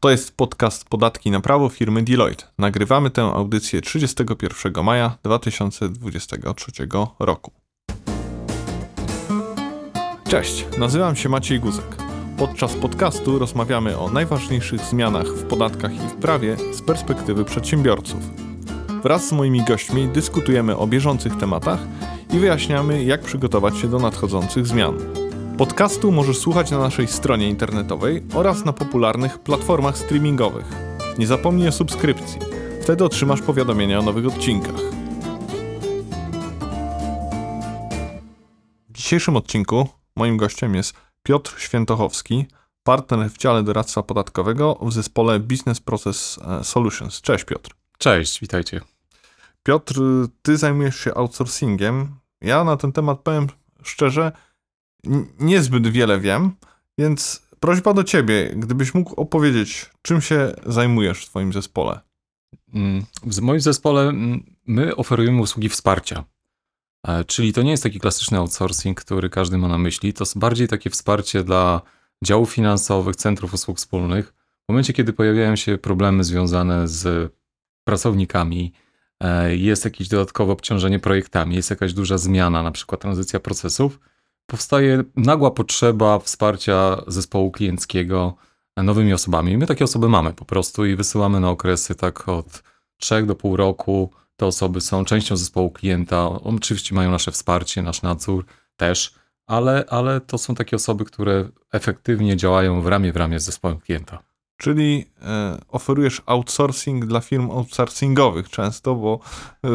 To jest podcast Podatki na prawo firmy Deloitte. Nagrywamy tę audycję 31 maja 2023 roku. Cześć, nazywam się Maciej Guzek. Podczas podcastu rozmawiamy o najważniejszych zmianach w podatkach i w prawie z perspektywy przedsiębiorców. Wraz z moimi gośćmi dyskutujemy o bieżących tematach i wyjaśniamy, jak przygotować się do nadchodzących zmian. Podcastu możesz słuchać na naszej stronie internetowej oraz na popularnych platformach streamingowych. Nie zapomnij o subskrypcji. Wtedy otrzymasz powiadomienia o nowych odcinkach. W dzisiejszym odcinku moim gościem jest Piotr Świętochowski, partner w dziale doradztwa podatkowego w zespole Business Process e, Solutions. Cześć Piotr. Cześć, witajcie. Piotr, ty zajmujesz się outsourcingiem. Ja na ten temat powiem szczerze, niezbyt wiele wiem, więc prośba do ciebie, gdybyś mógł opowiedzieć, czym się zajmujesz w twoim zespole. Mm, w moim zespole mm, my oferujemy usługi wsparcia. E, czyli to nie jest taki klasyczny outsourcing, który każdy ma na myśli. To jest bardziej takie wsparcie dla działów finansowych, centrów usług wspólnych. W momencie, kiedy pojawiają się problemy związane z pracownikami, e, jest jakieś dodatkowe obciążenie projektami, jest jakaś duża zmiana, na przykład tranzycja procesów, powstaje nagła potrzeba wsparcia zespołu klienckiego nowymi osobami. My takie osoby mamy po prostu i wysyłamy na okresy tak od 3 do pół roku. Te osoby są częścią zespołu klienta. Oczywiście mają nasze wsparcie, nasz nadzór też, ale, ale to są takie osoby, które efektywnie działają w ramię w ramię z zespołem klienta. Czyli e, oferujesz outsourcing dla firm outsourcingowych często, bo e,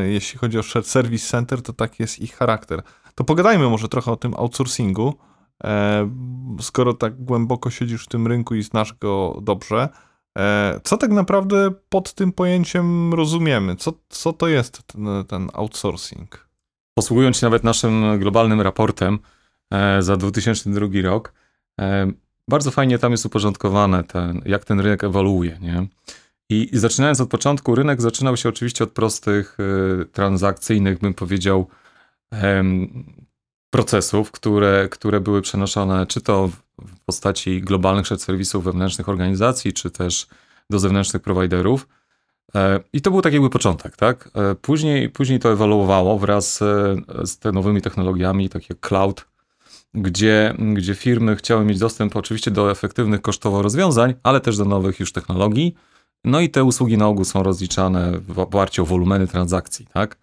e, jeśli chodzi o service center, to taki jest ich charakter. To pogadajmy może trochę o tym outsourcingu. E, skoro tak głęboko siedzisz w tym rynku i znasz go dobrze, e, co tak naprawdę pod tym pojęciem rozumiemy? Co, co to jest ten, ten outsourcing? Posługując się nawet naszym globalnym raportem e, za 2002 rok, bardzo fajnie tam jest uporządkowane, ten, jak ten rynek ewoluuje. Nie? I, I zaczynając od początku, rynek zaczynał się oczywiście od prostych, transakcyjnych, bym powiedział, procesów, które, które były przenoszone czy to w postaci globalnych serwisów wewnętrznych organizacji, czy też do zewnętrznych prowajderów. E, I to był tak jakby początek, tak? E, później, później to ewoluowało wraz e, z te nowymi technologiami, tak jak cloud, gdzie, gdzie firmy chciały mieć dostęp oczywiście do efektywnych kosztowo rozwiązań, ale też do nowych już technologii. No i te usługi na ogół są rozliczane w oparciu o wolumeny transakcji, tak?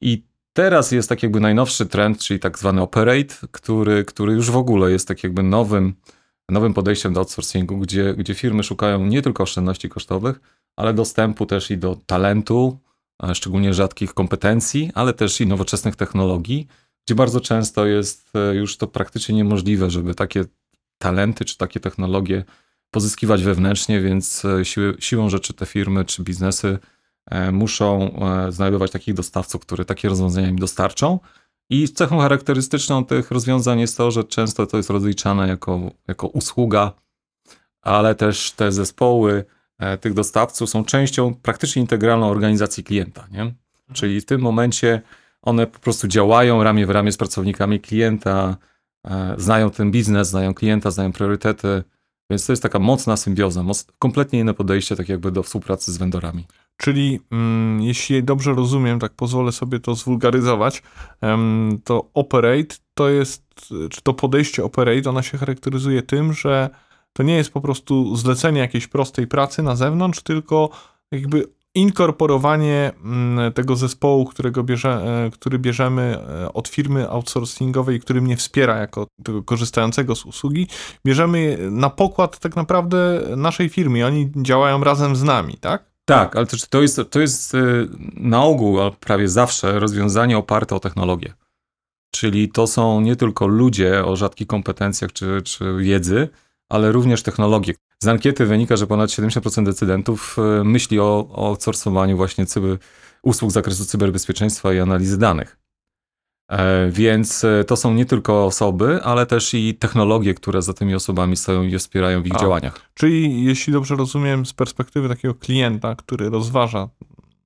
I Teraz jest tak jakby najnowszy trend, czyli tak zwany operate, który, który już w ogóle jest tak jakby nowym, nowym podejściem do outsourcingu, gdzie, gdzie firmy szukają nie tylko oszczędności kosztowych, ale dostępu też i do talentu, szczególnie rzadkich kompetencji, ale też i nowoczesnych technologii, gdzie bardzo często jest e, już to praktycznie niemożliwe, żeby takie talenty czy takie technologie pozyskiwać wewnętrznie, więc e, siły, siłą rzeczy te firmy czy biznesy muszą e, znajdować takich dostawców, które takie rozwiązania im dostarczą. I cechą charakterystyczną tych rozwiązań jest to, że często to jest rozliczane jako, jako usługa, ale też te zespoły e, tych dostawców są częścią praktycznie integralną organizacji klienta. Nie? Czyli w tym momencie one po prostu działają ramię w ramię z pracownikami klienta, znają ten biznes, znają klienta, znają priorytety, więc to jest taka mocna symbioza, kompletnie inne podejście tak jakby do współpracy z vendorami. Czyli mm, jeśli dobrze rozumiem, tak pozwolę sobie to zwulgaryzować, to operate to jest, czy to podejście operate, ona się charakteryzuje tym, że to nie jest po prostu zlecenie jakiejś prostej pracy na zewnątrz, tylko jakby inkorporowanie mm, tego zespołu, którego bierze, e, który bierzemy e, od firmy outsourcingowej, który mnie wspiera jako tego korzystającego z usługi, bierzemy na pokład tak naprawdę naszej firmy oni działają razem z nami, tak? Tak, ale to, to, jest, to jest y, na ogół, prawie zawsze rozwiązanie oparte o technologię. Czyli to są nie tylko ludzie o rzadkich kompetencjach czy, czy wiedzy, ale również technologie. Z ankiety wynika, że ponad 70% decydentów y, myśli o, o outsourcowaniu właśnie cyber, usług z zakresu cyberbezpieczeństwa i analizy danych. E, więc e, to są nie tylko osoby, ale też i technologie, które za tymi osobami stoją i wspierają w ich A, działaniach. Czyli, jeśli dobrze rozumiem, z perspektywy takiego klienta, który rozważa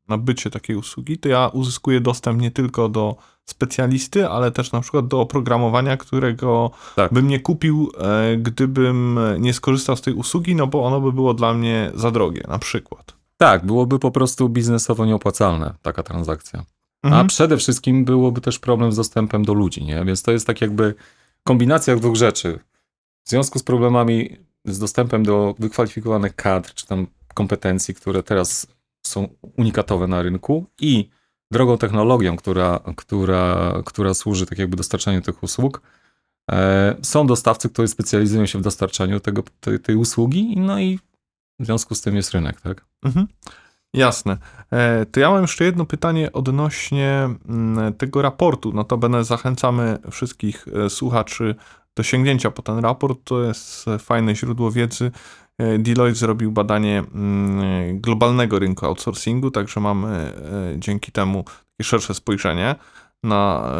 nabycie takiej usługi, to ja uzyskuję dostęp nie tylko do specjalisty, ale też na przykład do oprogramowania, którego Tak. bym nie kupił, e, gdybym nie skorzystał z tej usługi, no bo ono by było dla mnie za drogie, na przykład. Tak, byłoby po prostu biznesowo nieopłacalne taka transakcja. A Mhm. przede wszystkim byłoby też problem z dostępem do ludzi, nie? Więc to jest tak jakby kombinacja dwóch rzeczy. W związku z problemami z dostępem do wykwalifikowanych kadr, czy tam kompetencji, które teraz są unikatowe na rynku i drogą technologią, która, która, która służy tak jakby dostarczaniu tych usług, e, są dostawcy, którzy specjalizują się w dostarczaniu tego, tej, tej usługi, no i w związku z tym jest rynek, tak? Mhm. Jasne. E, To ja mam jeszcze jedno pytanie odnośnie mm, tego raportu. Notabene zachęcamy wszystkich e, słuchaczy do sięgnięcia po ten raport. To jest fajne źródło wiedzy. E, Deloitte zrobił badanie mm, globalnego rynku outsourcingu, także mamy dzięki temu szersze spojrzenie na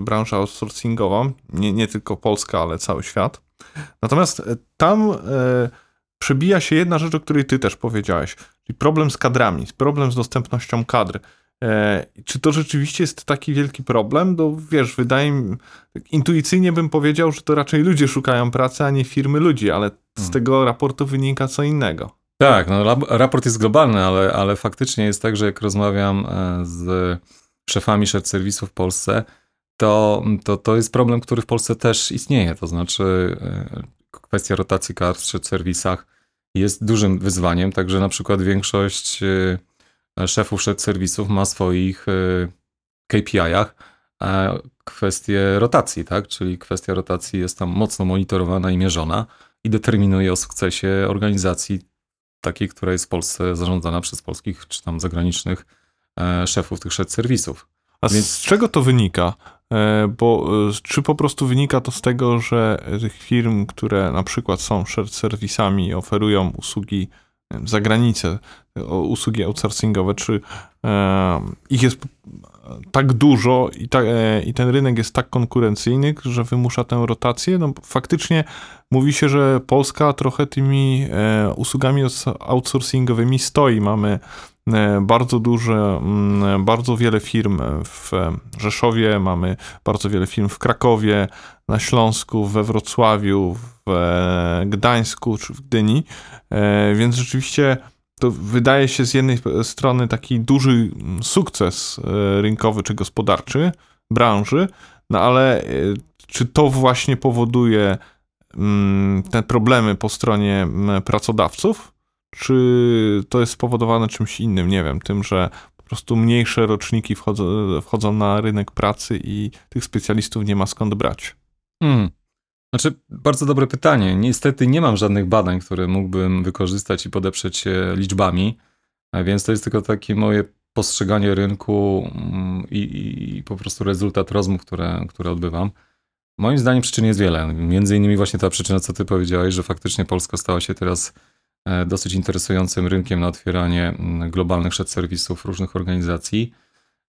branżę outsourcingową. Nie, nie tylko Polska, ale cały świat. Natomiast tam przebija się jedna rzecz, o której ty też powiedziałeś, czyli problem z kadrami, problem z dostępnością kadr. E, czy to rzeczywiście jest taki wielki problem? No wiesz, wydaje mi, intuicyjnie bym powiedział, że to raczej ludzie szukają pracy, a nie firmy ludzi, ale z Hmm. tego raportu wynika co innego. Tak, no, raport jest globalny, ale, ale faktycznie jest tak, że jak rozmawiam e, z szefami shared serwisu w Polsce, to, to to jest problem, który w Polsce też istnieje. To znaczy e, kwestia rotacji kart w shared serwisach jest dużym wyzwaniem, także na przykład większość e, szefów serwisów ma swoich e, KPI-ach kwestię rotacji, tak? Czyli kwestia rotacji jest tam mocno monitorowana i mierzona i determinuje o sukcesie organizacji takiej, która jest w Polsce zarządzana przez polskich czy tam zagranicznych e, szefów tych serwisów. A z Więc- czego to wynika? E, Bo e, czy po prostu wynika to z tego, że tych firm, które na przykład są shared serwisami i oferują usługi za granicę, usługi outsourcingowe, czy e, ich jest tak dużo i, ta, i ten rynek jest tak konkurencyjny, że wymusza tę rotację? No, faktycznie mówi się, że Polska trochę tymi usługami outs- outsourcingowymi stoi. Mamy bardzo duże, mm, bardzo wiele firm w e, Rzeszowie, mamy bardzo wiele firm w Krakowie, na Śląsku, we Wrocławiu, w e, Gdańsku czy w Gdyni, E, więc rzeczywiście to wydaje się z jednej strony taki duży mm, sukces e, rynkowy czy gospodarczy branży, no ale e, czy to właśnie powoduje mm, te problemy po stronie pracodawców? Czy to jest spowodowane czymś innym? Nie wiem, tym, że po prostu mniejsze roczniki wchodzą, wchodzą na rynek pracy i tych specjalistów nie ma skąd brać. Hmm. Znaczy, bardzo dobre pytanie. Niestety nie mam żadnych badań, które mógłbym wykorzystać i podeprzeć się liczbami, więc to jest tylko takie moje postrzeganie rynku mm, i, i, i po prostu rezultat rozmów, które, które odbywam. Moim zdaniem przyczyn jest wiele. Między innymi właśnie ta przyczyna, co ty powiedziałeś, że faktycznie Polska stała się teraz dosyć interesującym rynkiem na otwieranie mm, globalnych shared serwisów różnych organizacji.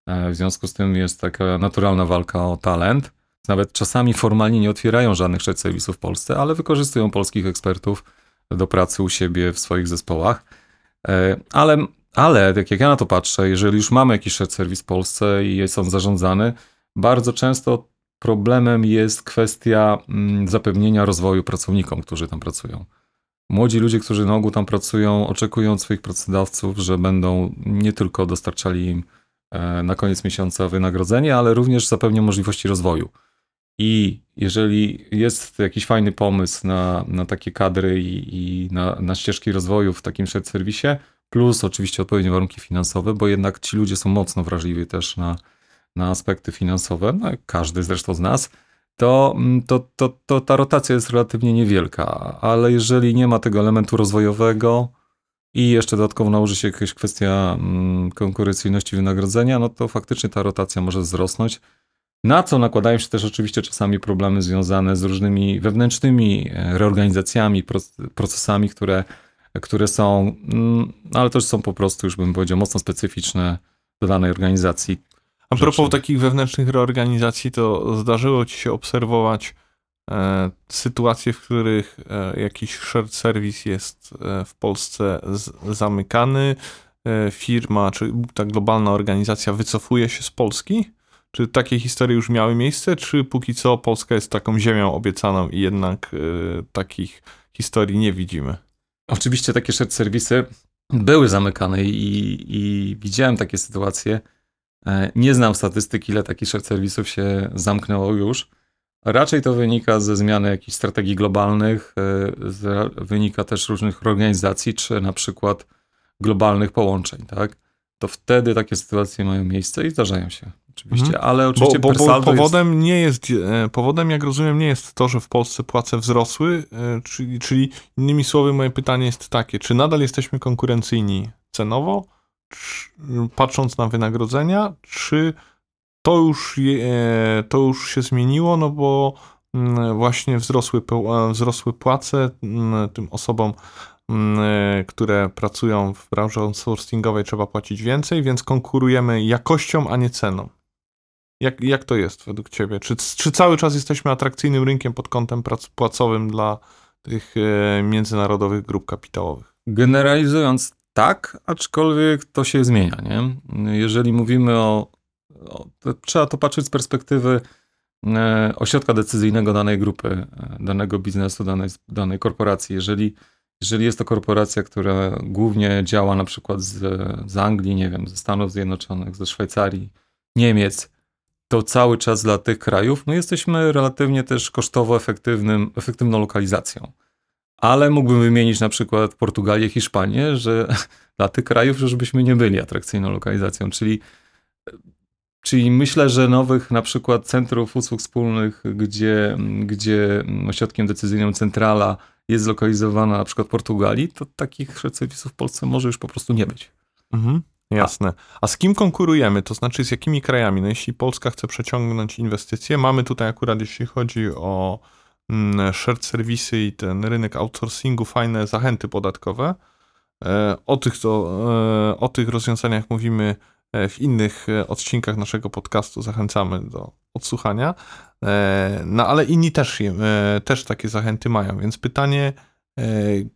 E, W związku z tym jest taka naturalna walka o talent. Nawet czasami formalnie nie otwierają żadnych shared serwisów w Polsce, ale wykorzystują polskich ekspertów do pracy u siebie w swoich zespołach. E, Ale, ale tak jak ja na to patrzę, jeżeli już mamy jakiś shared serwis w Polsce i jest on zarządzany, bardzo często problemem jest kwestia mm, zapewnienia rozwoju pracownikom, którzy tam pracują. Młodzi ludzie, którzy na ogół tam pracują, oczekują od swoich pracodawców, że będą nie tylko dostarczali im e, na koniec miesiąca wynagrodzenie, ale również zapewnią możliwości rozwoju. I jeżeli jest jakiś fajny pomysł na, na takie kadry i, i na, na ścieżki rozwoju w takim shared serwisie, plus oczywiście odpowiednie warunki finansowe, bo jednak ci ludzie są mocno wrażliwi też na, na aspekty finansowe, no każdy zresztą z nas, to, mm, to, to, to ta rotacja jest relatywnie niewielka, ale jeżeli nie ma tego elementu rozwojowego i jeszcze dodatkowo nałoży się jakaś kwestia mm, konkurencyjności wynagrodzenia, no to faktycznie ta rotacja może wzrosnąć. Na co nakładają się też oczywiście czasami problemy związane z różnymi wewnętrznymi e, reorganizacjami, proc- procesami, które, które są, mm, ale też są po prostu, już bym powiedział, mocno specyficzne do danej organizacji. A rzeczy. propos takich wewnętrznych reorganizacji, to zdarzyło ci się obserwować e, sytuacje, w których e, jakiś shared service jest e, w Polsce z, zamykany, e, firma czy ta globalna organizacja wycofuje się z Polski? Czy takie historie już miały miejsce, czy póki co Polska jest taką ziemią obiecaną i jednak y, takich historii nie widzimy? Oczywiście takie shared serwisy były zamykane i, i widziałem takie sytuacje. E, nie znam statystyk, ile takich serwisów się zamknęło już. Raczej to wynika ze zmiany jakichś strategii globalnych, e, z, wynika też różnych organizacji, czy na przykład globalnych połączeń, tak? To wtedy takie sytuacje mają miejsce i zdarzają się oczywiście, Mhm. ale Bo, oczywiście bo, bo saldo powodem nie jest, e, powodem jak rozumiem nie jest to, że w Polsce płace wzrosły, czyli, czyli innymi słowy moje pytanie jest takie, czy nadal jesteśmy konkurencyjni cenowo, patrząc na wynagrodzenia, czy to już, je, to już się zmieniło, no bo mm, właśnie wzrosły, wzrosły płace mm, tym osobom, mm, które pracują w branży outsourcingowej trzeba płacić więcej, więc konkurujemy jakością, a nie ceną. Jak, jak to jest według Ciebie? Czy, czy cały czas jesteśmy atrakcyjnym rynkiem pod kątem prac, płacowym dla tych e, międzynarodowych grup kapitałowych? Generalizując tak, aczkolwiek to się zmienia, nie? Jeżeli mówimy o, o to trzeba to patrzeć z perspektywy e, ośrodka decyzyjnego danej grupy, e, danego biznesu, danej, danej korporacji. Jeżeli, jeżeli jest to korporacja, która głównie działa na przykład z, z Anglii, nie wiem, ze Stanów Zjednoczonych, ze Szwajcarii, Niemiec, to cały czas dla tych krajów, no jesteśmy relatywnie też kosztowo efektywnym, efektywną lokalizacją. Ale mógłbym wymienić na przykład Portugalię, Hiszpanię, że dla tych krajów już byśmy nie byli atrakcyjną lokalizacją. Czyli, czyli myślę, że nowych na przykład centrów usług wspólnych, gdzie, gdzie ośrodkiem decyzyjnym centrala jest zlokalizowana na przykład Portugalii, to takich serwisów w Polsce może już po prostu nie być. Mhm, jasne. A z kim konkurujemy? To znaczy z jakimi krajami? No jeśli Polska chce przeciągnąć inwestycje, mamy tutaj akurat, jeśli chodzi o shared serwisy i ten rynek outsourcingu, fajne zachęty podatkowe. E, O tych, to, e, o tych rozwiązaniach mówimy e, w innych odcinkach naszego podcastu. Zachęcamy do odsłuchania. No ale inni też, też takie zachęty mają, więc pytanie,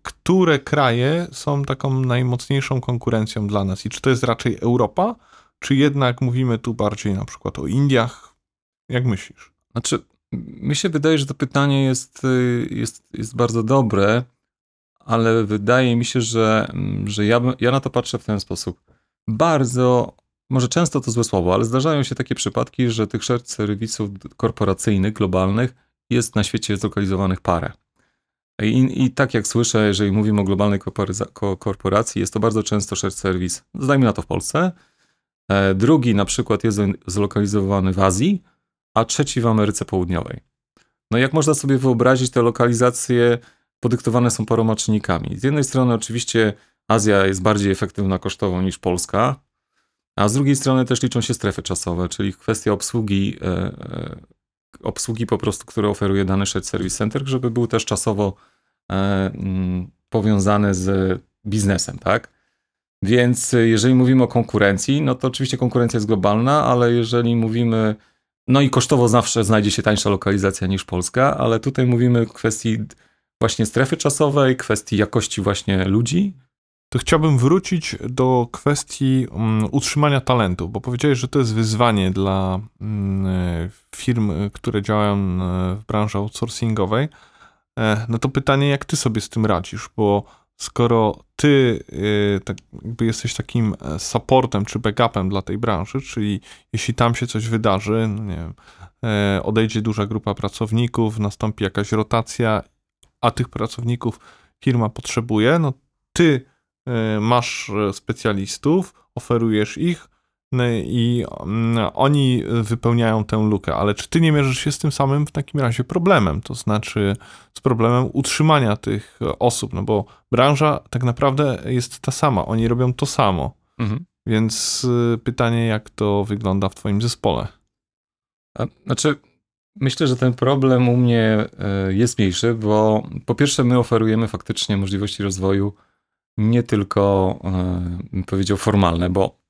które kraje są taką najmocniejszą konkurencją dla nas i czy to jest raczej Europa, czy jednak mówimy tu bardziej na przykład o Indiach? Jak myślisz? Znaczy, mi się wydaje, że to pytanie jest, y, jest, jest bardzo dobre, ale wydaje mi się, że, mm, że ja, ja na to patrzę w ten sposób. Bardzo, może często to złe słowo, ale zdarzają się takie przypadki, że tych shared serwisów korporacyjnych, globalnych jest na świecie zlokalizowanych parę. I, I tak jak słyszę, jeżeli mówimy o globalnej korporacji, jest to bardzo często shared service, zdajmy na to w Polsce. E, Drugi na przykład jest zlokalizowany w Azji, a trzeci w Ameryce Południowej. No jak można sobie wyobrazić, te lokalizacje podyktowane są paroma czynnikami. Z jednej strony oczywiście Azja jest bardziej efektywna kosztowo niż Polska, a z drugiej strony też liczą się strefy czasowe, czyli kwestia obsługi, e, e, obsługi po prostu, które oferuje dany shared service center, żeby był też czasowo e, mm, powiązany z biznesem, tak? Więc jeżeli mówimy o konkurencji, no to oczywiście konkurencja jest globalna, ale jeżeli mówimy no i kosztowo zawsze znajdzie się tańsza lokalizacja niż Polska, ale tutaj mówimy o kwestii właśnie strefy czasowej, kwestii jakości właśnie ludzi. To chciałbym wrócić do kwestii mm, utrzymania talentu, bo powiedziałeś, że to jest wyzwanie dla e, firm, które działają e, w branży outsourcingowej. E, No to pytanie, jak ty sobie z tym radzisz, bo skoro ty jakby jesteś takim e, supportem czy backupem dla tej branży, czyli jeśli tam się coś wydarzy, no nie wiem, e, odejdzie duża grupa pracowników, nastąpi jakaś rotacja, a tych pracowników firma potrzebuje, no ty e, masz specjalistów, oferujesz ich i mm, oni wypełniają tę lukę, ale czy ty nie mierzysz się z tym samym w takim razie problemem, to znaczy z problemem utrzymania tych e, osób, no bo branża tak naprawdę jest ta sama, oni robią to samo, Mhm. więc e, pytanie jak to wygląda w twoim zespole? Znaczy, myślę, że ten problem u mnie e, jest mniejszy, bo po pierwsze my oferujemy faktycznie możliwości rozwoju nie tylko, e, powiedział, formalne, bo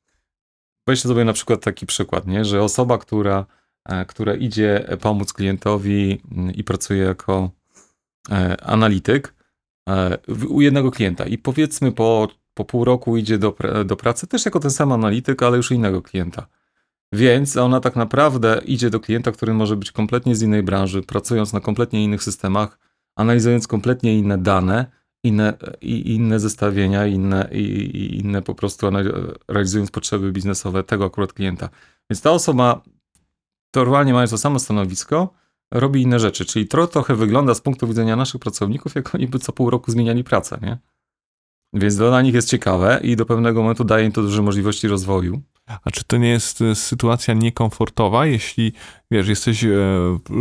weźcie sobie na przykład taki przykład, nie? że osoba, która, e, która idzie pomóc klientowi mm, i pracuje jako e, analityk e, u jednego klienta i powiedzmy po, po pół roku idzie do, do pracy też jako ten sam analityk, ale już innego klienta. Więc ona tak naprawdę idzie do klienta, który może być kompletnie z innej branży, pracując na kompletnie innych systemach, analizując kompletnie inne dane, inne, i inne zestawienia, inne, i, inne po prostu realizując potrzeby biznesowe tego akurat klienta. Więc ta osoba, normalnie mając to samo stanowisko, robi inne rzeczy. Czyli to trochę wygląda z punktu widzenia naszych pracowników, jak oni by co pół roku zmieniali pracę, nie? Więc dla nich jest ciekawe i do pewnego momentu daje im to duże możliwości rozwoju. A czy to nie jest e, sytuacja niekomfortowa, jeśli, wiesz, jesteś e,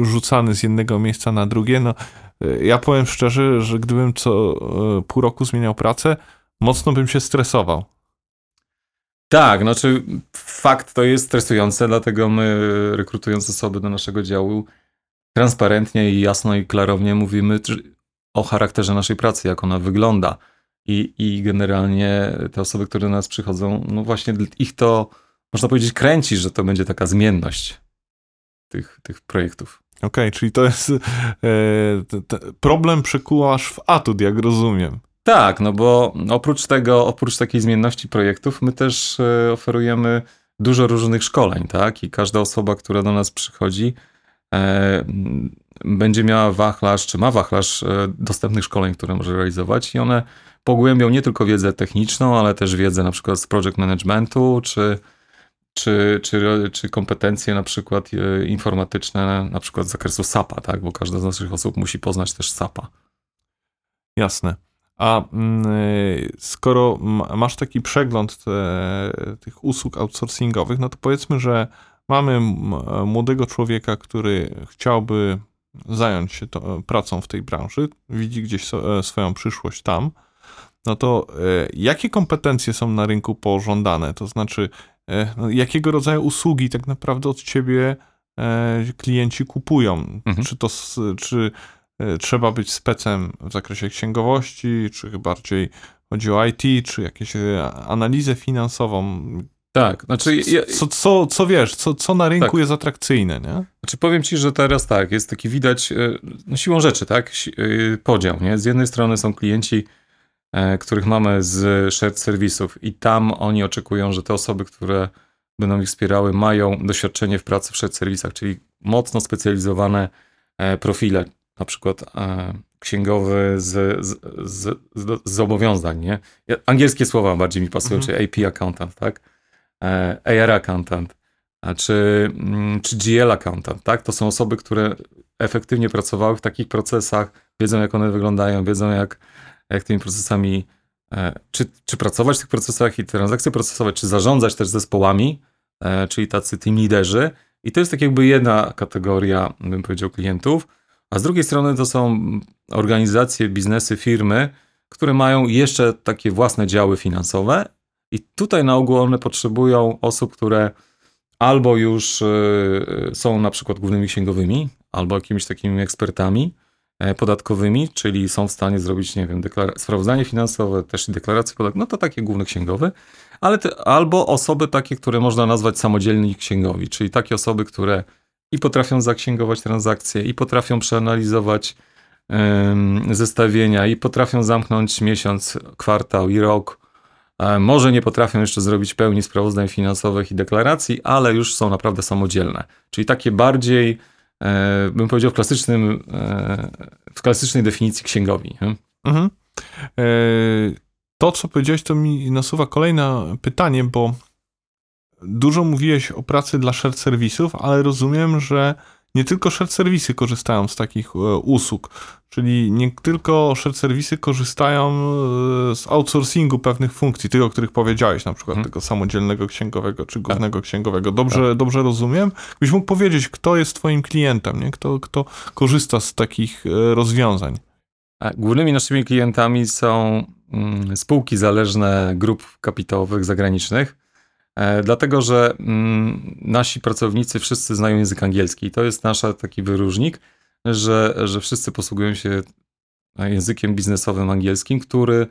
rzucany z jednego miejsca na drugie? No, ja powiem szczerze, że gdybym co e, pół roku zmieniał pracę, mocno bym się stresował. Tak, znaczy fakt to jest stresujące, dlatego my rekrutując osoby do naszego działu transparentnie i jasno i klarownie mówimy o charakterze naszej pracy, jak ona wygląda. I, I generalnie te osoby, które do nas przychodzą, no właśnie ich to, można powiedzieć, kręci, że to będzie taka zmienność tych, tych projektów. Okej, czyli to jest e, problem przekułasz w atut, jak rozumiem. Tak, no bo oprócz tego, oprócz takiej zmienności projektów, my też e, oferujemy dużo różnych szkoleń, tak? I każda osoba, która do nas przychodzi, e, będzie miała wachlarz, czy ma wachlarz e, dostępnych szkoleń, które może realizować i one pogłębią nie tylko wiedzę techniczną, ale też wiedzę na przykład z project managementu, czy, czy, czy, czy kompetencje na przykład e, informatyczne, na przykład z zakresu SAP-a, tak? Bo każda z naszych osób musi poznać też SAP-a. Jasne. A mm, y, skoro masz taki przegląd te, tych usług outsourcingowych, no to powiedzmy, że mamy m- młodego człowieka, który chciałby zająć się to, pracą w tej branży, widzi gdzieś so, e, swoją przyszłość tam, no to e, jakie kompetencje są na rynku pożądane? To znaczy, e, jakiego rodzaju usługi tak naprawdę od ciebie e, klienci kupują? Mhm. Czy to, czy e, trzeba być specem w zakresie księgowości, czy bardziej chodzi o IT, czy jakieś e, analizę finansową? Tak, znaczy ja, Co, co, co wiesz, co, co na rynku Tak. jest atrakcyjne, nie? Znaczy powiem ci, że teraz tak, jest taki widać, e, no siłą rzeczy, tak, e, podział, nie? Z jednej strony są klienci, e, których mamy z shared serwisów i tam oni oczekują, że te osoby, które będą ich wspierały, mają doświadczenie w pracy w shared serwisach, czyli mocno specjalizowane e, profile, na przykład e, księgowy z, z, z, z, zobowiązań, nie? Angielskie słowa bardziej mi pasują, Mhm. czyli AP accountant, tak? E, AR accountant, czy, mm, czy GL accountant, tak? To są osoby, które efektywnie pracowały w takich procesach, wiedzą jak one wyglądają, wiedzą jak, jak tymi procesami, e, czy, czy pracować w tych procesach i transakcje procesowe, czy zarządzać też zespołami, e, czyli tacy team liderzy. I to jest tak jakby jedna kategoria, bym powiedział, klientów. A z drugiej strony to są organizacje, biznesy, firmy, które mają jeszcze takie własne działy finansowe i tutaj na ogół one potrzebują osób, które albo już y, są na przykład głównymi księgowymi, albo jakimiś takimi ekspertami e, podatkowymi, czyli są w stanie zrobić, nie wiem, sprawozdanie finansowe, też deklaracje podatkowe, no to takie główne księgowe, ale te, albo osoby takie, które można nazwać samodzielni księgowi, czyli takie osoby, które i potrafią zaksięgować transakcje, i potrafią przeanalizować zestawienia, i potrafią zamknąć miesiąc, kwartał i rok, E, Może nie potrafią jeszcze zrobić pełni sprawozdań finansowych i deklaracji, ale już są naprawdę samodzielne. Czyli takie bardziej, e, bym powiedział, w, klasycznym, e, w klasycznej definicji księgowi. Mhm. E, To, co powiedziałeś, to mi nasuwa kolejne pytanie, bo dużo mówiłeś o pracy dla shared serwisów, ale rozumiem, że nie tylko shared serwisy korzystają z takich e, usług, czyli nie tylko shared serwisy korzystają e, z outsourcingu pewnych funkcji, tych, o których powiedziałeś, na przykład Mhm. tego samodzielnego księgowego czy głównego księgowego. Dobrze, dobrze rozumiem? Byś mógł powiedzieć, kto jest twoim klientem, nie? Kto, kto korzysta z takich e, rozwiązań? Głównymi naszymi klientami są mm, spółki zależne grup kapitałowych zagranicznych, dlatego że mm, nasi pracownicy wszyscy znają język angielski. I to jest nasz taki wyróżnik, że, że wszyscy posługują się językiem biznesowym angielskim, który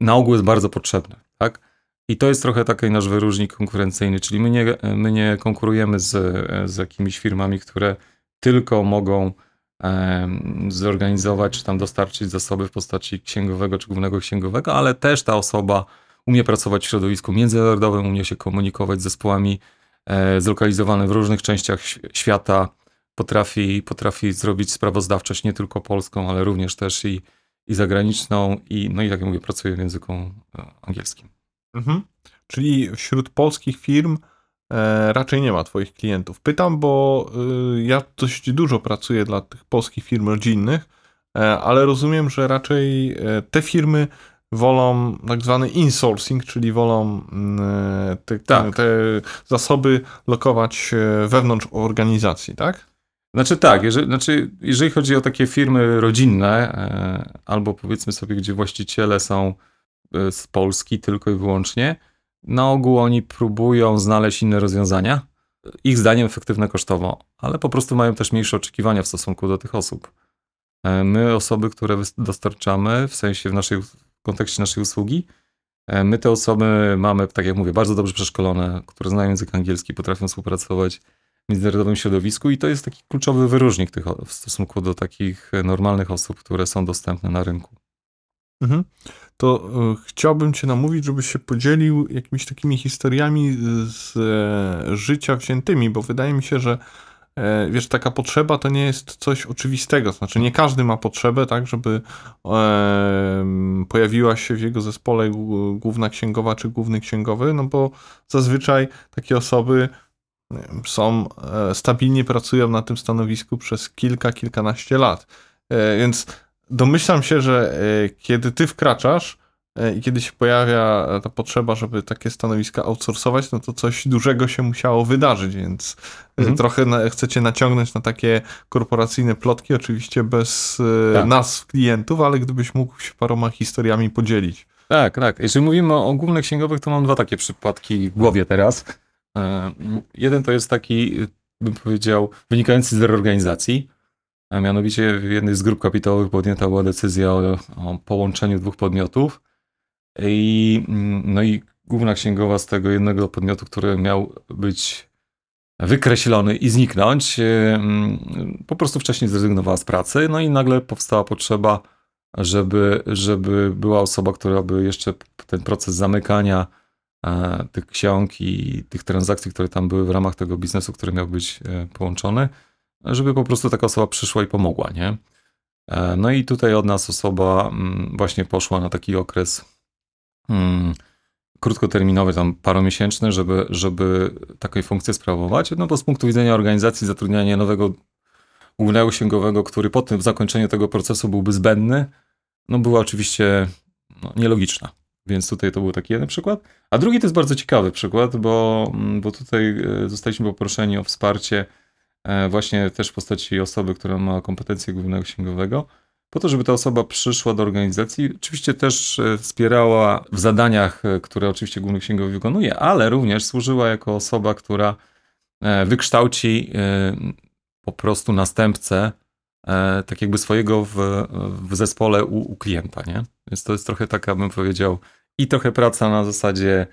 na ogół jest bardzo potrzebny. Tak? I to jest trochę taki nasz wyróżnik konkurencyjny, czyli my nie, my nie konkurujemy z, z jakimiś firmami, które tylko mogą em, zorganizować czy tam dostarczyć zasoby w postaci księgowego czy głównego księgowego, ale też ta osoba umie pracować w środowisku międzynarodowym, umie się komunikować z zespołami e, w różnych częściach świata, potrafi, potrafi zrobić sprawozdawczość nie tylko polską, ale również też i, i zagraniczną i, no i jak mówię, pracuje w języku e, angielskim. Mhm. Czyli wśród polskich firm e, raczej nie ma Twoich klientów. Pytam, bo y, ja dość dużo pracuję dla tych polskich firm rodzinnych, e, ale rozumiem, że raczej te firmy wolą tak zwany insourcing, czyli wolą mm, te, Tak. te zasoby lokować e, wewnątrz organizacji, tak? Znaczy tak, jeżeli, znaczy, jeżeli chodzi o takie firmy rodzinne, e, albo powiedzmy sobie, gdzie właściciele są e, z Polski tylko i wyłącznie, na ogół oni próbują znaleźć inne rozwiązania, ich zdaniem efektywne kosztowo, ale po prostu mają też mniejsze oczekiwania w stosunku do tych osób. My, osoby, które dostarczamy, w sensie w, naszej, kontekście naszej usługi, e, my te osoby mamy, tak jak mówię, bardzo dobrze przeszkolone, które znają język angielski, potrafią współpracować w międzynarodowym środowisku i to jest taki kluczowy wyróżnik tych, w stosunku do takich e, normalnych osób, które są dostępne na rynku. Mhm. To y, chciałbym Cię namówić, żebyś się podzielił jakimiś takimi historiami z e, życia wziętymi, bo wydaje mi się, że e, wiesz, taka potrzeba to nie jest coś oczywistego. Znaczy, nie każdy ma potrzebę, tak, żeby pojawiła się w jego zespole głó- główna księgowa czy główny księgowy, no bo zazwyczaj takie osoby są, e, stabilnie pracują na tym stanowisku przez kilka, kilkanaście lat. E, Więc domyślam się, że e, kiedy ty wkraczasz e, i kiedy się pojawia ta potrzeba, żeby takie stanowiska outsourcować, no to coś dużego się musiało wydarzyć, więc e, Mhm. trochę na, chcecie naciągnąć na takie korporacyjne plotki, oczywiście bez e, Tak. nazw klientów, ale gdybyś mógł się paroma historiami podzielić. Tak, tak. Jeżeli mówimy o ogólnych księgowych, to mam dwa takie przypadki w głowie teraz. E, Jeden to jest taki, bym powiedział, wynikający z reorganizacji. A mianowicie w jednej z grup kapitałowych podjęta była decyzja o, o połączeniu dwóch podmiotów. I, mm, no i główna księgowa z tego jednego podmiotu, który miał być wykreślony i zniknąć, e, mm, po prostu wcześniej zrezygnowała z pracy. No i nagle powstała potrzeba żeby, żeby była osoba, która by jeszcze ten proces zamykania e, tych ksiąg i tych transakcji, które tam były w ramach tego biznesu, który miał być e, połączony, żeby po prostu taka osoba przyszła i pomogła, nie? E, no i tutaj od nas osoba mm, właśnie poszła na taki okres mm, krótkoterminowy, tam paromiesięczny, żeby, żeby taką funkcję sprawować, no bo z punktu widzenia organizacji zatrudnianie nowego głównego księgowego, który po tym zakończeniu tego procesu byłby zbędny, no była oczywiście no, nielogiczna. Więc tutaj to był taki jeden przykład. A drugi to jest bardzo ciekawy przykład, bo, mm, bo tutaj e, zostaliśmy poproszeni o wsparcie e, właśnie też w postaci osoby, która ma kompetencje głównego księgowego, po to, żeby ta osoba przyszła do organizacji. Oczywiście też e, wspierała w zadaniach, e, które oczywiście główny księgowy wykonuje, ale również służyła jako osoba, która e, wykształci po prostu następcę tak jakby swojego w, w zespole u, u klienta, nie? Więc to jest trochę taka, bym powiedział, i trochę praca na zasadzie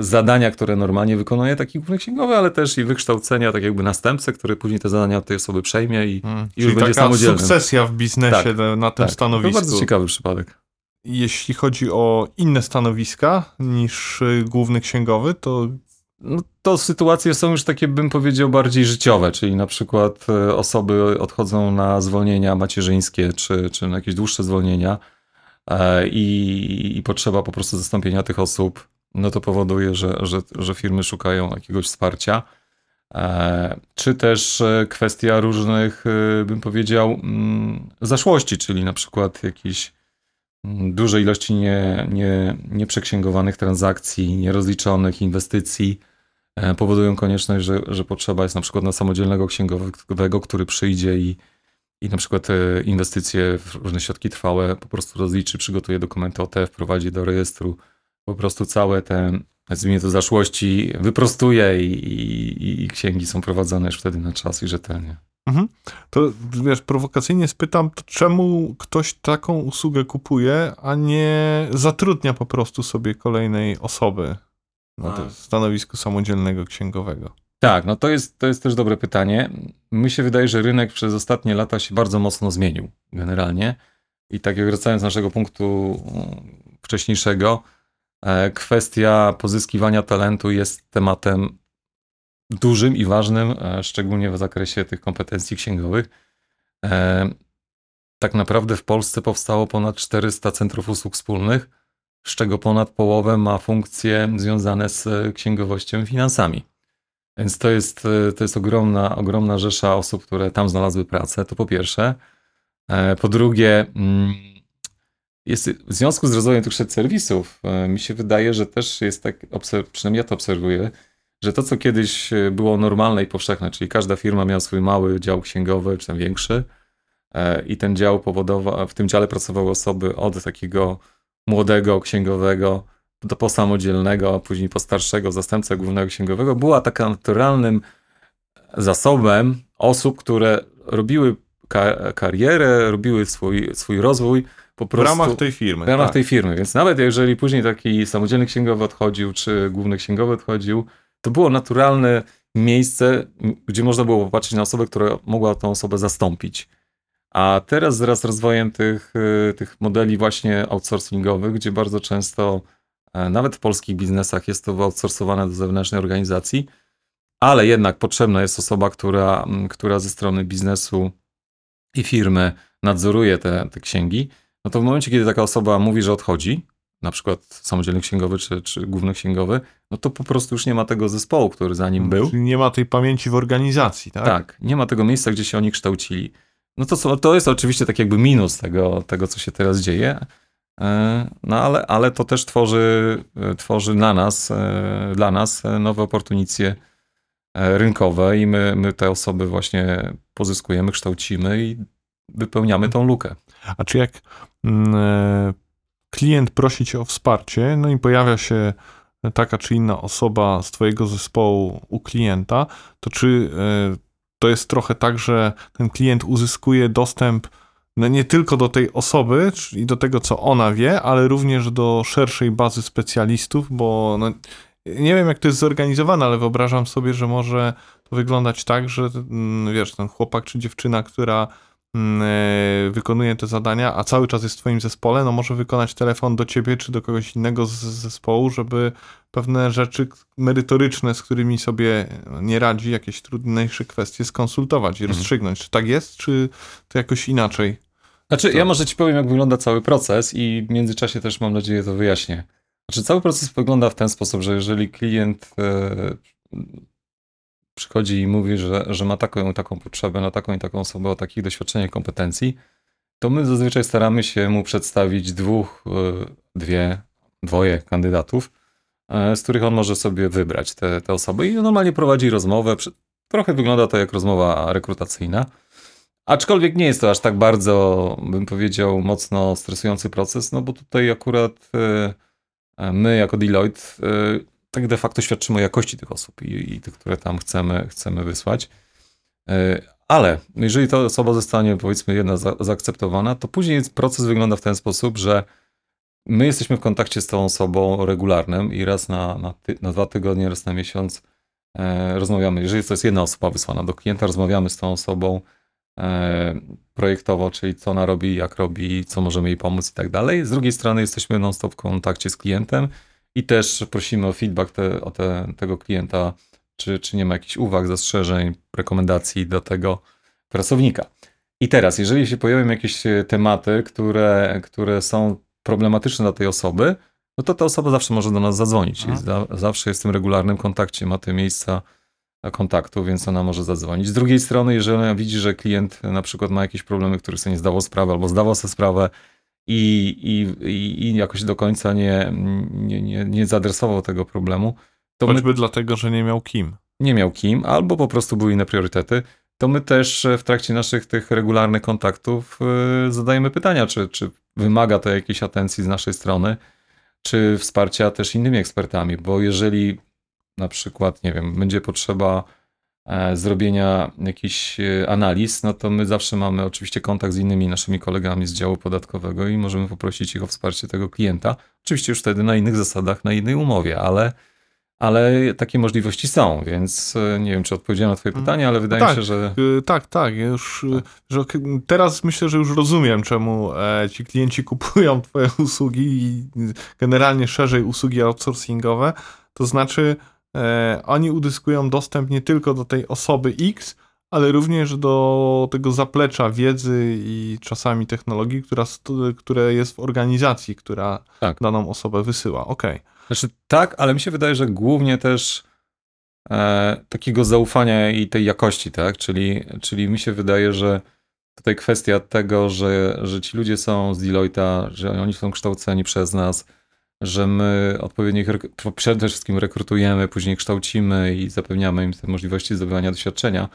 zadania, które normalnie wykonuje taki główny księgowy, ale też i wykształcenia tak jakby następcę, który później te zadania od tej osoby przejmie i, Mm. I już będzie taka samodzielny. sukcesja w biznesie Tak, na- tym tak. To stanowisku. bardzo ciekawy przypadek. Jeśli chodzi o inne stanowiska niż y, główny księgowy, to No, to sytuacje są już takie, bym powiedział, bardziej życiowe, czyli na przykład e, osoby odchodzą na zwolnienia macierzyńskie, czy, czy na jakieś dłuższe zwolnienia e, i, i potrzeba po prostu zastąpienia tych osób, no to powoduje, że, że, że firmy szukają jakiegoś wsparcia. E, Czy też e, kwestia różnych, e, bym powiedział, mm, zaszłości, czyli na przykład jakiś mm, duże ilości nie, nie, nieprzeksięgowanych transakcji, nierozliczonych inwestycji powodują konieczność, że, że potrzeba jest na przykład na samodzielnego księgowego, który przyjdzie i, i na przykład inwestycje w różne środki trwałe po prostu rozliczy, przygotuje dokumenty OT, wprowadzi do rejestru, po prostu całe te, nazwijmy to, zaszłości wyprostuje i, i, i księgi są prowadzone już wtedy na czas i rzetelnie. To wiesz, prowokacyjnie spytam, to czemu ktoś taką usługę kupuje, a nie zatrudnia po prostu sobie kolejnej osoby na A. to stanowisku samodzielnego księgowego? Tak, no to jest, to jest też dobre pytanie. Mi się wydaje, że rynek przez ostatnie lata się bardzo mocno zmienił generalnie. I tak jak wracając z naszego punktu mm, wcześniejszego, kwestia pozyskiwania talentu jest tematem dużym i ważnym, e, szczególnie w zakresie tych kompetencji księgowych. E, tak naprawdę w Polsce powstało ponad 400 centrów usług wspólnych, z czego ponad połowę ma funkcje związane z księgowością i finansami. Więc to jest, to jest ogromna, ogromna rzesza osób, które tam znalazły pracę, to po pierwsze. Po drugie, mm, jest, w związku z rozwojem tych serwisów, mi się wydaje, że też jest tak, przynajmniej ja to obserwuję, że to, co kiedyś e, było normalne i powszechne, czyli każda firma miała swój mały dział księgowy, czy tam większy, e, i ten dział powodował, w tym dziale pracowały osoby od takiego młodego księgowego do posamodzielnego, a później po starszego zastępcę głównego księgowego, była taka naturalnym zasobem osób, które robiły karierę, robiły swój, swój rozwój po prostu. W ramach tej firmy. W ramach tak. tej firmy. Więc nawet jeżeli później taki samodzielny księgowy odchodził, czy główny księgowy odchodził, to było naturalne miejsce, gdzie można było popatrzeć na osobę, która mogła tą osobę zastąpić. A teraz wraz z rozwojem tych, y, tych modeli właśnie outsourcingowych, gdzie bardzo często, e, nawet w polskich biznesach jest to outsourcowane do zewnętrznej organizacji, ale jednak potrzebna jest osoba, która, która ze strony biznesu i firmy nadzoruje te, te księgi, no to w momencie, kiedy taka osoba mówi, że odchodzi, na przykład samodzielny księgowy czy, czy główny księgowy, no to po prostu już nie ma tego zespołu, który za nim był. Czyli nie ma tej pamięci w organizacji, tak? Tak, nie ma tego miejsca, gdzie się oni kształcili. No to, to jest oczywiście tak jakby minus tego, tego co się teraz dzieje, e, no ale, ale to też tworzy, e, tworzy dla nas, e, dla nas nowe oportunicje rynkowe i my, my te osoby właśnie pozyskujemy, kształcimy i wypełniamy tą lukę. A czy jak mm, klient prosi cię o wsparcie, no i pojawia się taka czy inna osoba z twojego zespołu u klienta, to czy e, to jest trochę tak, że ten klient uzyskuje dostęp no nie tylko do tej osoby i do tego, co ona wie, ale również do szerszej bazy specjalistów, bo no, nie wiem, jak to jest zorganizowane, ale wyobrażam sobie, że może to wyglądać tak, że mm, wiesz, ten chłopak czy dziewczyna, która e, wykonuje te zadania, a cały czas jest w twoim zespole, no może wykonać telefon do ciebie czy do kogoś innego z zespołu, żeby pewne rzeczy merytoryczne, z którymi sobie nie radzi, jakieś trudniejsze kwestie skonsultować i mhm. rozstrzygnąć. Czy tak jest, czy to jakoś inaczej? Znaczy, to... ja może ci powiem, jak wygląda cały proces i w międzyczasie też mam nadzieję to wyjaśnię. Znaczy, cały proces wygląda w ten sposób, że jeżeli klient e, przychodzi i mówi, że, że ma taką taką potrzebę na taką i taką osobę o takich doświadczeniach i kompetencji, to my zazwyczaj staramy się mu przedstawić dwóch, e, dwie, dwoje kandydatów, e, z których on może sobie wybrać te, te osoby i normalnie prowadzi rozmowę. Trochę wygląda to jak rozmowa rekrutacyjna. Aczkolwiek nie jest to aż tak bardzo, bym powiedział, mocno stresujący proces, no bo tutaj akurat e, my jako Deloitte tak de facto świadczymy o jakości tych osób i, i tych, które tam chcemy, chcemy wysłać. E, ale jeżeli ta osoba zostanie, powiedzmy, jedna za, zaakceptowana, to później proces wygląda w ten sposób, że my jesteśmy w kontakcie z tą osobą regularnym i raz na, na, ty, na dwa tygodnie, raz na miesiąc e, rozmawiamy. Jeżeli to jest jedna osoba wysłana do klienta, rozmawiamy z tą osobą e, projektowo, czyli co ona robi, jak robi, co możemy jej pomóc i tak dalej. Z drugiej strony jesteśmy non-stop w kontakcie z klientem i też prosimy o feedback te, o te, tego klienta, czy, czy nie ma jakichś uwag, zastrzeżeń, rekomendacji do tego pracownika. I teraz, jeżeli się pojawią jakieś e, tematy, które, które są problematyczne dla tej osoby, no to ta osoba zawsze może do nas zadzwonić. Za, zawsze jest w tym regularnym kontakcie, ma te miejsca kontaktu, więc ona może zadzwonić. Z drugiej strony, jeżeli ona widzi, że klient na przykład ma jakieś problemy, których sobie nie zdało sprawy, albo zdawał sobie sprawę i, i, i jakoś do końca nie, nie, nie, nie zaadresował tego problemu. To Choćby my, dlatego, że nie miał kim. Nie miał kim, albo po prostu były inne priorytety. To my też w trakcie naszych tych regularnych kontaktów yy, zadajemy pytania, czy, czy wymaga to jakiejś atencji z naszej strony, czy wsparcia też innymi ekspertami, bo jeżeli na przykład, nie wiem, będzie potrzeba E, zrobienia jakichś e, analiz, no to my zawsze mamy oczywiście kontakt z innymi naszymi kolegami z działu podatkowego i możemy poprosić ich o wsparcie tego klienta. Oczywiście już wtedy na innych zasadach, na innej umowie, ale, ale takie możliwości są, więc e, nie wiem, czy odpowiedziałem na twoje mm. pytanie, ale wydaje tak, mi się, że... Tak, tak, już, tak. Że teraz myślę, że już rozumiem, czemu ci klienci kupują twoje usługi i generalnie szerzej usługi outsourcingowe, to znaczy e, oni uzyskują dostęp nie tylko do tej osoby X, ale również do tego zaplecza wiedzy i czasami technologii, która, które jest w organizacji, która Tak. daną osobę wysyła. Okej. Znaczy tak, ale mi się wydaje, że głównie też e, takiego zaufania i tej jakości, tak? Czyli, czyli mi się wydaje, że tutaj kwestia tego, że, że ci ludzie są z Deloitte'a, że oni są kształceni przez nas, że my odpowiednio ich rek- przede wszystkim rekrutujemy, później kształcimy i zapewniamy im te możliwości zdobywania doświadczenia,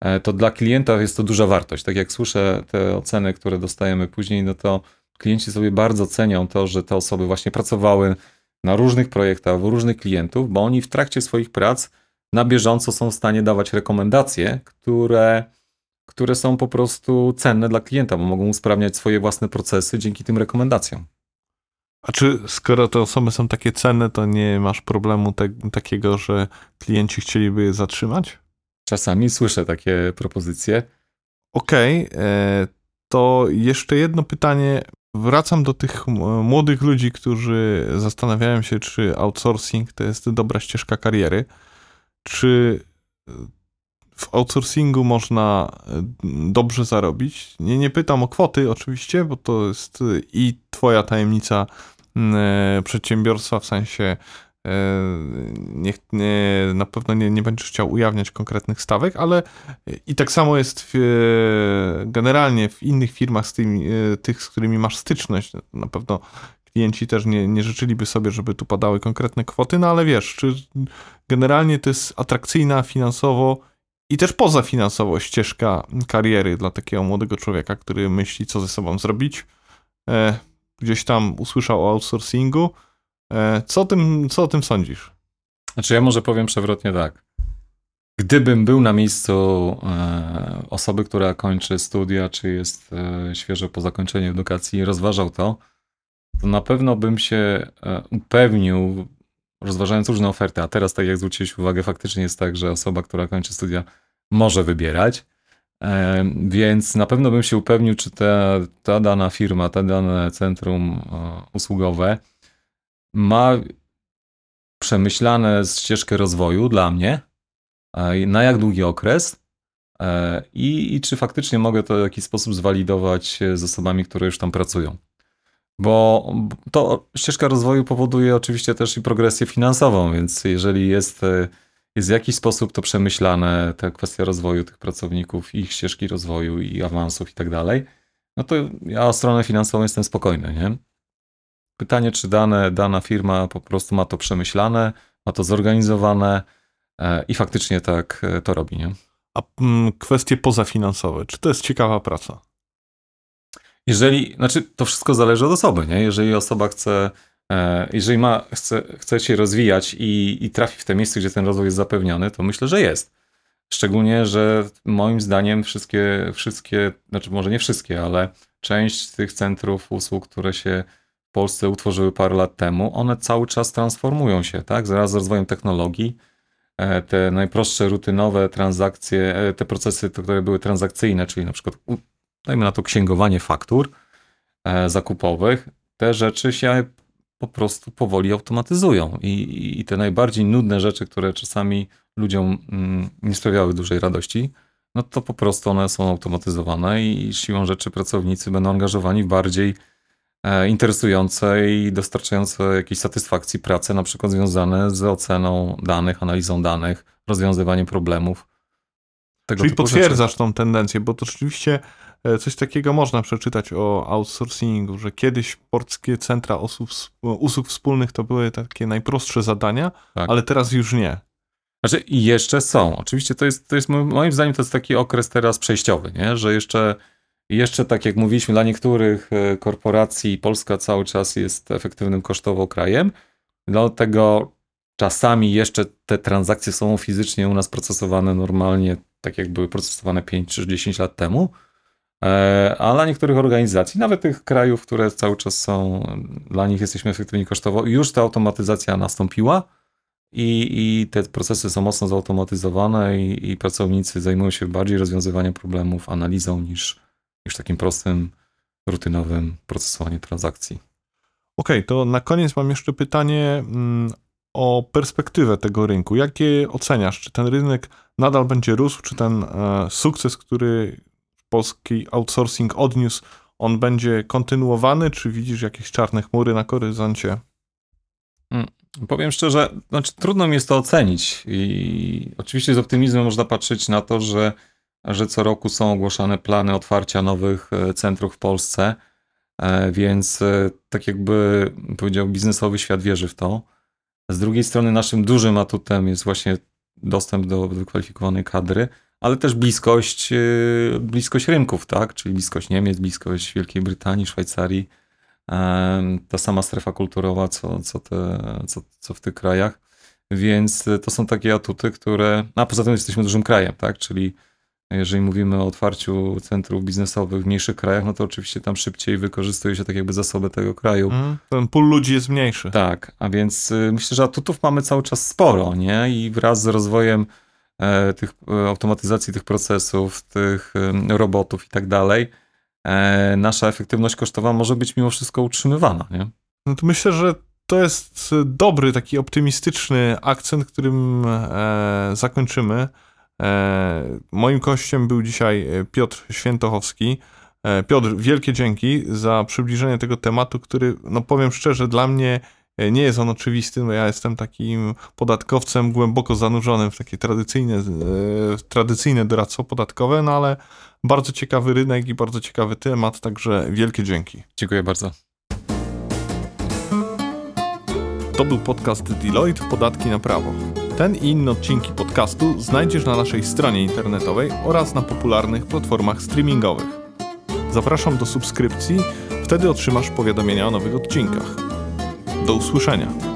e, to dla klienta jest to duża wartość. Tak jak słyszę te oceny, które dostajemy później, no to klienci sobie bardzo cenią to, że te osoby właśnie pracowały na różnych projektach, u różnych klientów, bo oni w trakcie swoich prac na bieżąco są w stanie dawać rekomendacje, które, które są po prostu cenne dla klienta, bo mogą usprawniać swoje własne procesy dzięki tym rekomendacjom. A czy skoro te osoby są takie cenne, to nie masz problemu te, takiego, że klienci chcieliby je zatrzymać? Czasami słyszę takie propozycje. Okej, e, to jeszcze jedno pytanie. Wracam do tych młodych ludzi, którzy zastanawiają się, czy outsourcing to jest dobra ścieżka kariery. Czy e, w outsourcingu można e, dobrze zarobić? Nie, nie pytam o kwoty, oczywiście, bo to jest i twoja tajemnica przedsiębiorstwa, w sensie e, nie, nie, na pewno nie, nie będziesz chciał ujawniać konkretnych stawek, ale i tak samo jest w, e, generalnie w innych firmach, z tymi, e, tych, z którymi masz styczność. Na pewno klienci też nie, nie życzyliby sobie, żeby tu padały konkretne kwoty, no ale wiesz, czy generalnie to jest atrakcyjna finansowo i też pozafinansowo ścieżka kariery dla takiego młodego człowieka, który myśli, co ze sobą zrobić. E, gdzieś tam usłyszał o outsourcingu. E, co, tym, co o tym sądzisz? Znaczy ja może powiem przewrotnie tak. Gdybym był na miejscu e, osoby, która kończy studia, czy jest e, świeżo po zakończeniu edukacji i rozważał to, to na pewno bym się upewnił, rozważając różne oferty, a teraz, tak jak zwróciłeś uwagę, faktycznie jest tak, że osoba, która kończy studia, może wybierać. E, Więc na pewno bym się upewnił, czy ta, ta dana firma, ta dane centrum e, usługowe ma przemyślane ścieżkę rozwoju dla mnie, na jak długi okres e, i, i czy faktycznie mogę to w jakiś sposób zwalidować z osobami, które już tam pracują. Bo to ścieżka rozwoju powoduje oczywiście też i progresję finansową, więc jeżeli jest, jest w jakiś sposób to przemyślane, ta kwestia rozwoju tych pracowników, ich ścieżki rozwoju i awansów i tak dalej, no to ja o stronę finansową jestem spokojny, nie? Pytanie, czy dane, dana firma po prostu ma to przemyślane, ma to zorganizowane e, i faktycznie tak e, to robi, nie? A mm, kwestie pozafinansowe, czy to jest ciekawa praca? Jeżeli, znaczy to wszystko zależy od osoby, nie? Jeżeli osoba chce, jeżeli ma, chce, chce się rozwijać i, i trafi w te miejsce, gdzie ten rozwój jest zapewniony, to myślę, że jest. Szczególnie, że moim zdaniem wszystkie, wszystkie, znaczy może nie wszystkie, ale część tych centrów usług, które się w Polsce utworzyły parę lat temu, one cały czas transformują się, tak? Zaraz z rozwojem technologii. e, Te najprostsze, rutynowe transakcje, e, te procesy, które były transakcyjne, czyli na przykład, dajmy na to księgowanie faktur e, zakupowych, te rzeczy się po prostu powoli automatyzują. I, i- te najbardziej nudne rzeczy, które czasami ludziom mm, nie sprawiały dużej radości, no to po prostu one są automatyzowane i siłą rzeczy pracownicy będą angażowani w bardziej e, interesujące i dostarczające jakiejś satysfakcji prace, na przykład związane z oceną danych, analizą danych, rozwiązywaniem problemów. Czyli typu rzeczy. potwierdzasz tą tendencję, bo to rzeczywiście coś takiego można przeczytać o outsourcingu, że kiedyś polskie centra osób, usług wspólnych to były takie najprostsze zadania, Tak. ale teraz już nie. Znaczy i jeszcze są. Oczywiście to jest, to jest mo- moim zdaniem to jest taki okres teraz przejściowy, nie? że jeszcze, jeszcze tak jak mówiliśmy, dla niektórych e, korporacji Polska cały czas jest efektywnym kosztowo krajem. Dlatego czasami jeszcze te transakcje są fizycznie u nas procesowane normalnie, tak jak były procesowane 5 czy 10 lat temu. E, A dla niektórych organizacji, nawet tych krajów, które cały czas są, dla nich jesteśmy efektywni kosztowo, już ta automatyzacja nastąpiła i, i te procesy są mocno zautomatyzowane i, i pracownicy zajmują się bardziej rozwiązywaniem problemów, analizą niż, niż takim prostym, rutynowym procesowaniem transakcji. Okej, to na koniec mam jeszcze pytanie, mm, o perspektywę tego rynku. Jakie oceniasz? Czy ten rynek nadal będzie rósł? Czy ten e, sukces, który polski outsourcing odniósł, on będzie kontynuowany? Czy widzisz jakieś czarne chmury na horyzoncie? Powiem szczerze, znaczy trudno mi jest to ocenić i oczywiście z optymizmem można patrzeć na to, że, że co roku są ogłaszane plany otwarcia nowych e, centrów w Polsce, e, więc e, tak jakby powiedział biznesowy świat wierzy w to. Z drugiej strony naszym dużym atutem jest właśnie dostęp do wykwalifikowanej kadry, ale też bliskość, e, bliskość rynków, tak? Czyli bliskość Niemiec, bliskość Wielkiej Brytanii, Szwajcarii, ta sama strefa kulturowa, co, co, te, co, co w tych krajach. Więc e, to są takie atuty, które. A poza tym jesteśmy dużym krajem, tak? Czyli jeżeli mówimy o otwarciu centrów biznesowych w mniejszych krajach, no to oczywiście tam szybciej wykorzystuje się tak jakby zasoby tego kraju. Mm, ten pól ludzi jest mniejszy. Tak, a więc y, myślę, że atutów mamy cały czas sporo, nie? I wraz z rozwojem tych e, automatyzacji tych procesów, tych robotów i tak dalej, e, nasza efektywność kosztowa może być mimo wszystko utrzymywana, nie? No to myślę, że to jest dobry, taki optymistyczny akcent, którym e, zakończymy. E, moim gościem był dzisiaj e, Piotr Świętochowski. E, Piotr, wielkie dzięki za przybliżenie tego tematu, który, no powiem szczerze, dla mnie e, nie jest on oczywisty, bo ja jestem takim podatkowcem głęboko zanurzonym w takie tradycyjne, e, tradycyjne doradztwo podatkowe, no ale bardzo ciekawy rynek i bardzo ciekawy temat, także wielkie dzięki. Dziękuję bardzo. To był podcast Deloitte Podatki na prawo. Ten i inne odcinki podcastu znajdziesz na naszej stronie internetowej oraz na popularnych platformach streamingowych. Zapraszam do subskrypcji, wtedy otrzymasz powiadomienia o nowych odcinkach. Do usłyszenia.